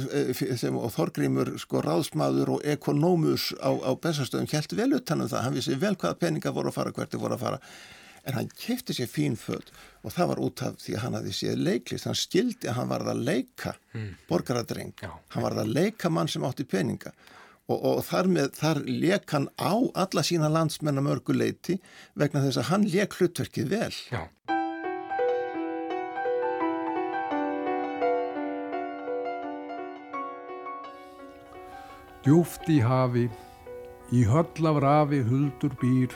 sem, og Þorgrymur sko ráðsmaður og ekonómus á, á bestastöðum helt vel utan um það, hann vissi vel hvaða peninga voru að fara, hvert er voru að fara, en hann kefti sér fín född og það var út af því að hann hafði séð leiklist, hann skildi að hann varð að leika mm. borgaradreng, hann varð að leika mann sem átti peninga og, og þar, með, þar leik hann á alla sína landsmenn að mörguleiti vegna þess að hann leik hlutverkið vel. Já. Djúft í hafi, í höll af rafi huldur býr,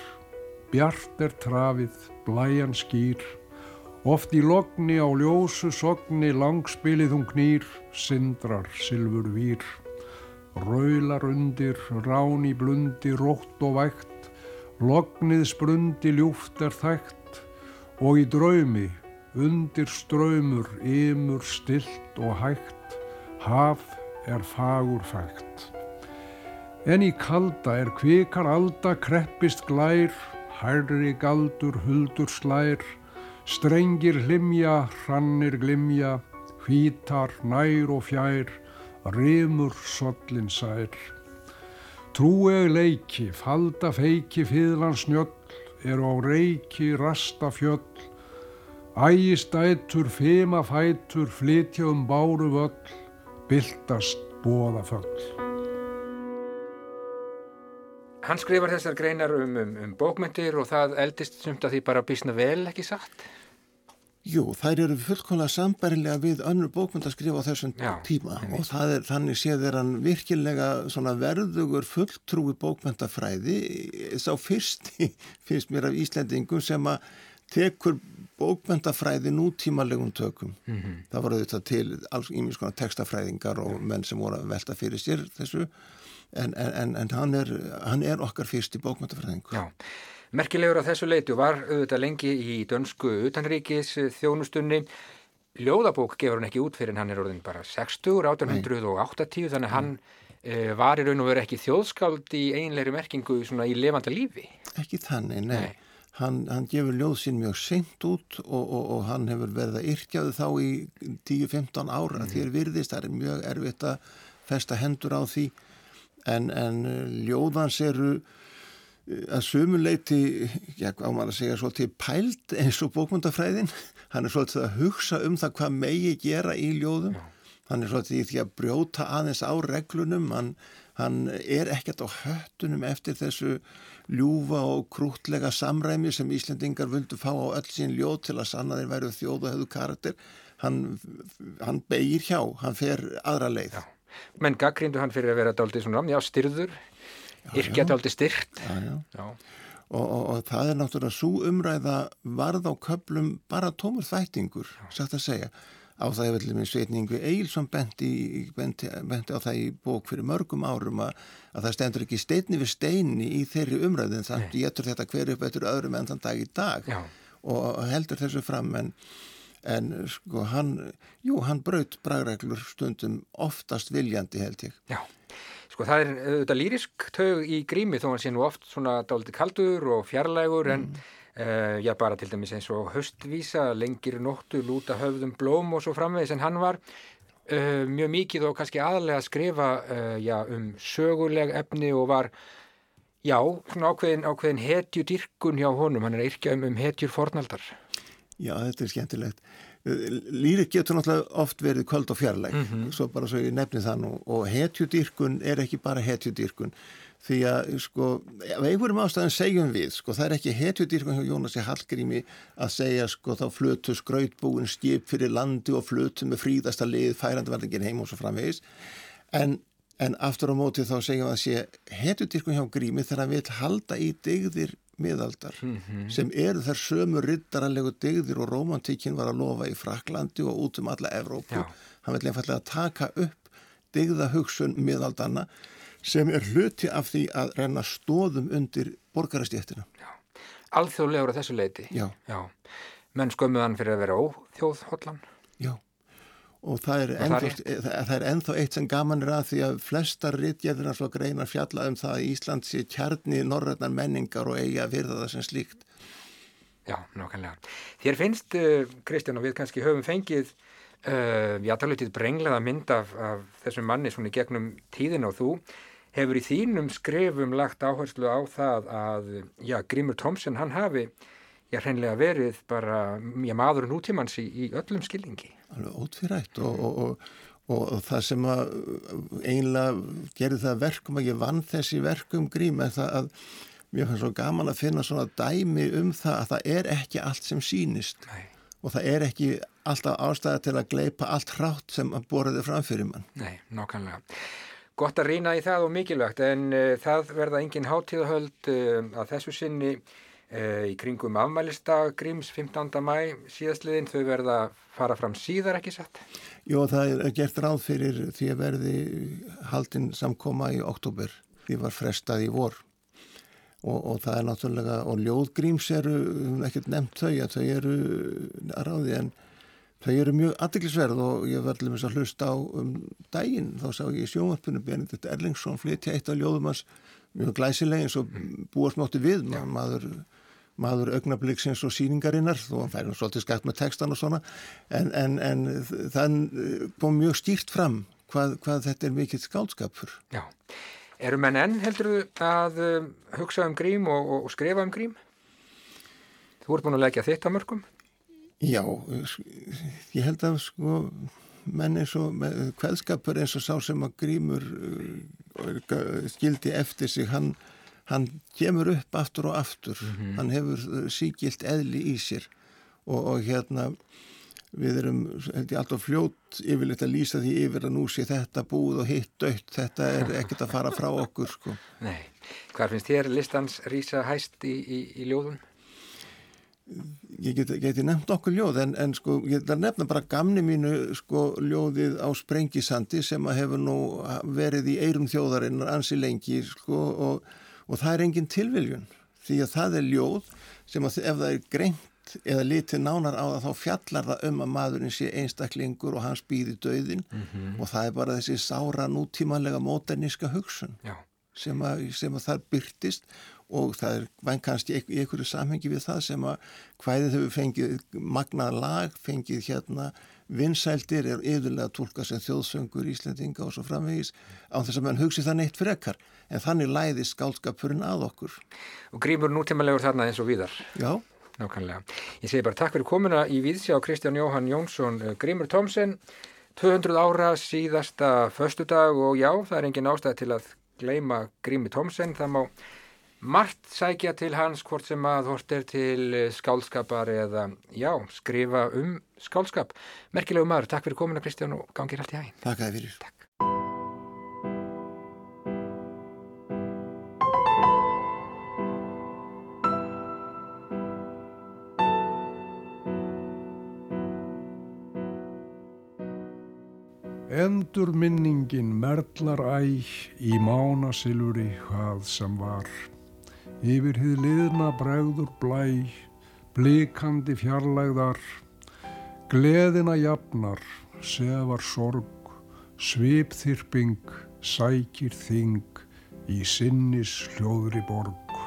bjart er trafið, blæjan skýr, oft í logni á ljósu sogni langspilið hún knýr, syndrar sylfur výr. Raular undir, rán í blundi, rótt og vægt, lognið sprundi ljúft er þægt og í draumi, undir ströymur, ymur, stilt og hægt, haf er fagur fægt. En í kalda er kvikar alda kreppist glær, hærri galdur huldur slær, strengir hlimja, hrannir glimja, hvítar, nær og fjær, rimur sollin sær. Trúeg leiki, falda feiki, fiðlans njöll, eru á reiki, rasta fjöll, ægistætur, fema fætur, flytja um báru völl, byltast bóða föll. Hann skrifar þessar greinar um, um, um bókmyndir og það eldist sumt að því bara bísna vel, ekki satt? Jú, þær eru fullkonlega sambærilega við önnur bókmyndaskrifa á þessum Já, tíma og er þannig séð er hann virkilega verðugur fulltrúi bókmyndafræði sá fyrst finnst mér af Íslendingum sem að tekur bókmyndafræði nútímalegum tökum. Mm -hmm. Það voru þetta til alls ímins konar textafræðingar og menn sem voru að velta fyrir sér þessu en, en, en hann, er, hann er okkar fyrst í bókmyndafræðingu. Já. Merkilegur á þessu leitu var auðvitað lengi í dönsku utanríkis þjónustunni. Ljóðabók gefur hann ekki út fyrir en hann er orðin bara 60, 1880 þannig hann e, var í raun og veru ekki þjóðskáld í einleiri merkingu í levanda lífi. Ekki þannig, nei. nei. Hann, hann gefur ljóð sín mjög seint út og, og, og hann hefur verið að yrkjaðu þá í 10-15 ára mm. þér virðist, það er mjög erfitt að festa hendur á því en, en ljóðans eru að sumuleiti, já, á maður að segja svolítið pælt eins og bókmyndafræðin hann er svolítið að hugsa um það hvað megi gera í ljóðum. Hann er svolítið í því að brjóta aðeins á reglunum. Hann, hann er ekkert á höttunum eftir þessu ljúfa og krútlega samræmi sem Íslendingar völdu fá á öll sín ljóð til að sanna þeir væru þjóð og hefðu karakter. Hann, hann beigir hjá, hann fer aðra leið. Já. menn gaggrindu hann fyrir að vera dálítið svona, já, styrður yrkja dálítið styrt já, já. já. Og, og, og það er náttúrulega svo umræða varð á köplum bara tómur þættingur, sagt að segja á það hefur til með sveitningu Eilsson benti, benti, benti á það í bók fyrir mörgum árum að, að það stendur ekki steinni við steini í þeirri umræðin þannig að getur þetta hver upp eftir öðrum enn þann dag í dag Já. og heldur þessu fram en, en sko hann, jú hann braut bragreglur stundum oftast viljandi held ég. Já. Sko það er auðvitað lýrisk tög í grími þó hann sé nú oft svona dáliti kaldur og fjarlægur en mm Uh, já, bara til dæmis eins og höstvísa, lengir nóttu, lúta höfðum blóm og svo framvegis en hann var uh, mjög mikið og kannski aðalega að skrifa uh, já, um söguleg efni og var, já, svona ákveðin, ákveðin hetjudyrkun hjá honum, hann er að yrkja um, um hetjur fornaldar. Já, þetta er skemmtilegt. Lýrik getur náttúrulega oft verið kvöld og fjarlæg, mm -hmm. svo bara svo ég nefni það nú. Og hetjudyrkun er ekki bara hetjudyrkun því að sko, ef einhverjum ástæðan segjum við, sko, það er ekki hetjudýrkun hjá Jónasi Hallgrími að segja sko þá flötu skrautbúin skip fyrir landi og flötu með fríðasta lið færandi verðingin heim og svo framvegis. En, en aftur á móti þá segjum við að sé hetjudýrkun hjá Grími þegar hann vil halda í dygðir miðaldar mm -hmm. sem eru þar sömu riddaralegu dygðir og romantíkin var að lofa í Fraklandi og út um alla Evrópu. Já. Hann vil einfallega taka upp dygða hugsun miðaldanna sem er hluti af því að reyna stóðum undir borgarastjéttina. Alþjóðlegur að þessu leiti? Já. Já. Menn skömmuðan fyrir að vera óþjóðhóllan? Já. Og það er, ennþá, það, það er ennþá eitt sem gaman er að því að flestar rittjæðir að greina fjalla um það að Ísland sé kjarni norrætnar menningar og eiga virða það sem slíkt. Já, nákvæmlega. Þér finnst, uh, Kristján, og við kannski höfum fengið uh, já, talvitið brenglaða mynd af, af þessum manni svona í gegnum tíðin á þú hefur í þínum skrifum lagt áherslu á það að já, Grímur Tomsen hann hafi já, hreinlega verið bara já, maður nútímanns í, í öllum skilningi. Alveg ótvirætt og, og, og, og það sem að einlega gerði það verkum að ég vann þessi verkum Grím er það að mér fannst svo gaman að finna svona dæmi um það að það er ekki allt sem sínist Nei. og það er ekki alltaf ástæða til að gleipa allt hrátt sem að borðið framfyrir mann. Nei, nákvæmlega. Gott að rýna í það og mikilvægt en uh, það verða engin hátíðahöld uh, að þessu sinni uh, í kringum afmælistag Gríms 15. mæ síðastliðin þau verða fara fram síðar ekki satt? Jó það er gert ráð fyrir því að verði haldinn samkoma í oktober því var frestað í vor og, og það er náttúrulega og ljóðgríms eru, við hefum ekkert nefnt þau að þau eru að ráði en Þau eru mjög aðdeklisverð og ég var allir með þess að hlusta á um daginn. Þá sá ég í sjónvarpinu Benedikt Erlingsson flytja eitt af ljóðumans mjög glæsilegins og búast mótti við. Maður, maður augnabliksins og síningarinnar þó hann færi svolítið skætt með textan og svona. En, en, en þann kom mjög stýrt fram hvað, hvað þetta er mikill skálskapur. Já. Eru menn enn heldur þú að um, hugsa um grím og, og, og skrifa um grím? Þú ert búin að leggja þitt á mörgum? Já, ég held að sko menn eins og hvaðskapur eins og sá sem að grímur uh, skildi eftir sig hann, hann kemur upp aftur og aftur mm -hmm. hann hefur síkilt eðli í sér og, og hérna við erum, held ég, alltaf fljótt yfirleitt að lýsa því yfir að nú sé þetta búið og hitt dött, þetta er ekkert að fara frá okkur sko. Nei, hvað finnst þér listans rýsa hæst í, í, í ljóðun? ég geti, geti nefnt okkur ljóð en, en sko ég geta nefna bara gamni mínu sko ljóðið á Sprengisandi sem að hefur nú verið í eirum þjóðarinnar ansi lengi sko og, og það er engin tilviljun því að það er ljóð sem að ef það er greint eða litið nánar á það þá fjallar það um að maðurinn sé einstaklingur og hans býði döðin mm -hmm. og það er bara þessi sára nútímanlega móterníska hugsun sem að, sem að það byrtist og það er væn kannski í einhverju samhengi við það sem að hvæðið hefur fengið magnað lag, fengið hérna vinsældir er yfirlega tólka sem þjóðsöngur, Íslandinga og svo framvegis á þess að mann hugsi það neitt frekar en þannig læði skálskapurinn að okkur. Og grímur nútímalegur þarna eins og viðar. Já. Nákvæmlega. Ég segi bara takk fyrir komuna í Víðsjá Kristján Jóhann Jónsson, eh, Grímur Tomsen 200 ára síðasta föstudag og já, það er engin ástæð til að gleima Grími Tómsen, það má margt sækja til hans hvort sem að hort er til skálskapar eða, já, skrifa um skálskap. Merkilegu maður, takk fyrir komuna Kristján og gangir allt í hæginn. Takk að þið fyrir. Takk. Endur minningin merlar æg í mánasiluri hvað sem var. Yfir hið liðna bregður blæ, blikandi fjarlægðar, gleðina jafnar, sefar sorg, svipþyrping, sækir þing í sinnis hljóðri borg.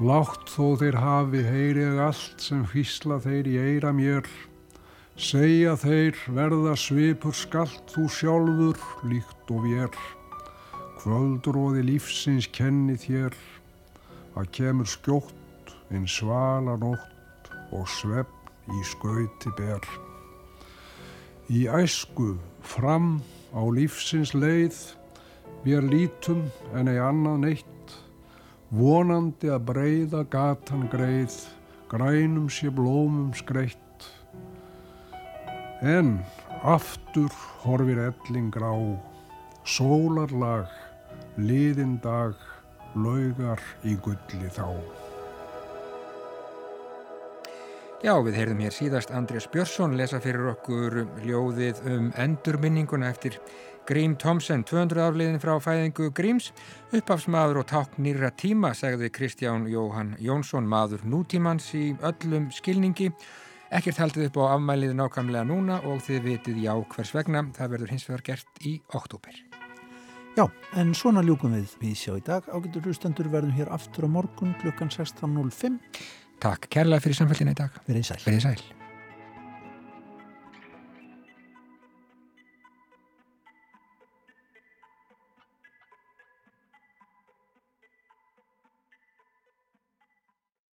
Látt þó þeir hafi heyrið allt sem hvísla þeir í eira mér, Segja þeir verða svipur skalt þú sjálfur líkt og vér. Kvöldróði lífsins kenni þér að kemur skjótt einn svala nótt og svefn í skauti ber. Í æsku fram á lífsins leið við lítum en ei annað neitt. Vonandi að breyða gatan greið grænum sé blómum skreitt En aftur horfir elling á, sólarlag, liðin dag, laugar í gulli þá. Já, við heyrðum hér síðast Andrés Björnsson lesa fyrir okkur ljóðið um endurminninguna eftir Grím Thomsen, 200 afliðin frá fæðingu Gríms, uppafsmaður og takk nýra tíma, segði Kristján Jóhann Jónsson, maður nútímans í öllum skilningi Ekkert haldið upp á afmælið nákvæmlega núna og þið vitið já hvers vegna. Það verður hins vegar gert í oktober. Já, en svona ljúkum við við sjá í dag. Ágættur hlustendur verðum hér aftur á morgun klukkan 16.05. Takk kærlega fyrir samfélgina í dag. Verðið sæl. Verðið sæl.